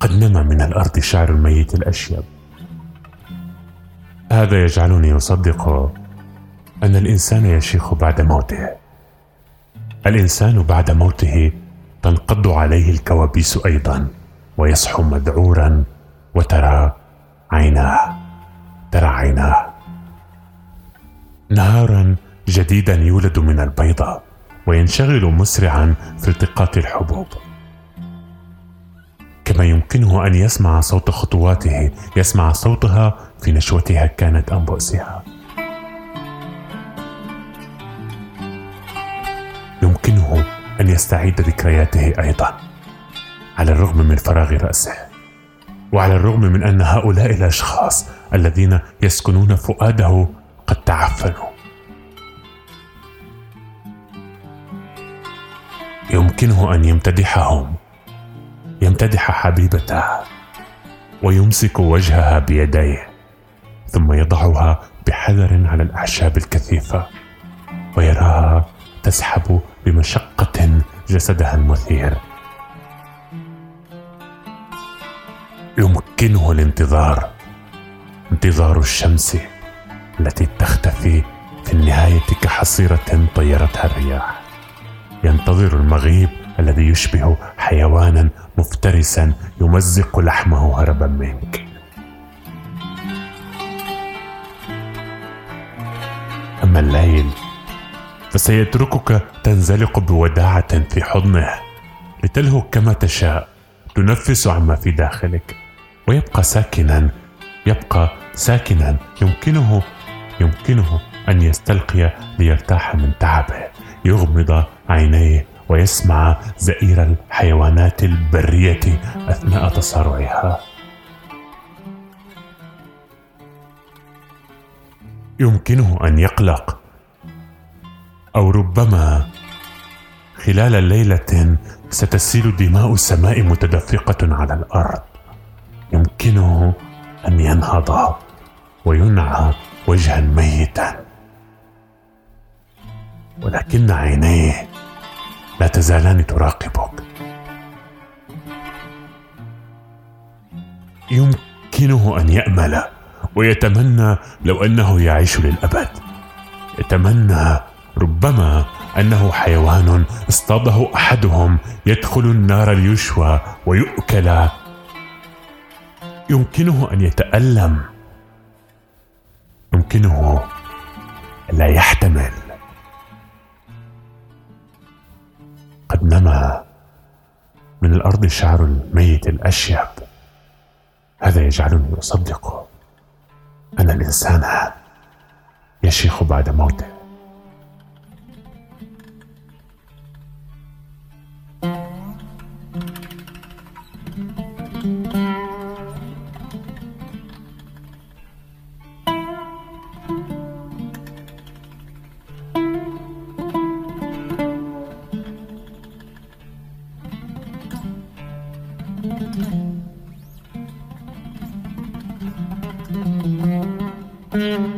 قد نما من الأرض شعر الميت الأشيب. هذا يجعلني أصدق أن الإنسان يشيخ بعد موته. الإنسان بعد موته تنقض عليه الكوابيس أيضا ويصحو مذعورا وترى عيناه ترى عيناه. نهارا جديدا يولد من البيضة وينشغل مسرعا في التقاط الحبوب. يمكنه أن يسمع صوت خطواته يسمع صوتها في نشوتها كانت أم بؤسها. يمكنه أن يستعيد ذكرياته أيضا على الرغم من فراغ رأسه وعلى الرغم من أن هؤلاء الأشخاص الذين يسكنون فؤاده قد تعفنوا. يمكنه أن يمتدحهم. يمتدح حبيبته ويمسك وجهها بيديه ثم يضعها بحذر على الأعشاب الكثيفة ويراها تسحب بمشقة جسدها المثير. يمكنه الانتظار انتظار الشمس التي تختفي في النهاية كحصيرة طيرتها الرياح. ينتظر المغيب الذي يشبه حيوانا مفترسا يمزق لحمه هربا منك. أما الليل فسيتركك تنزلق بوداعة في حضنه لتلهو كما تشاء تنفس عما في داخلك ويبقى ساكنا يبقى ساكنا يمكنه يمكنه أن يستلقي ليرتاح من تعبه يغمض عينيه ويسمع زئير الحيوانات البرية أثناء تصارعها. يمكنه أن يقلق أو ربما خلال ليلة ستسيل دماء السماء متدفقة على الأرض. يمكنه أن ينهض وينعى وجها ميتا. ولكن عينيه لا تزالان تراقبك. يمكنه أن يأمل ويتمنى لو أنه يعيش للأبد. يتمنى ربما أنه حيوان اصطاده أحدهم يدخل النار ليشوى ويؤكل. يمكنه أن يتألم. يمكنه لا يحتمل. نما من الأرض شعر الميت الأشيب. هذا يجعلني أصدق. ان الإنسان يشيخ بعد موته. Thank you.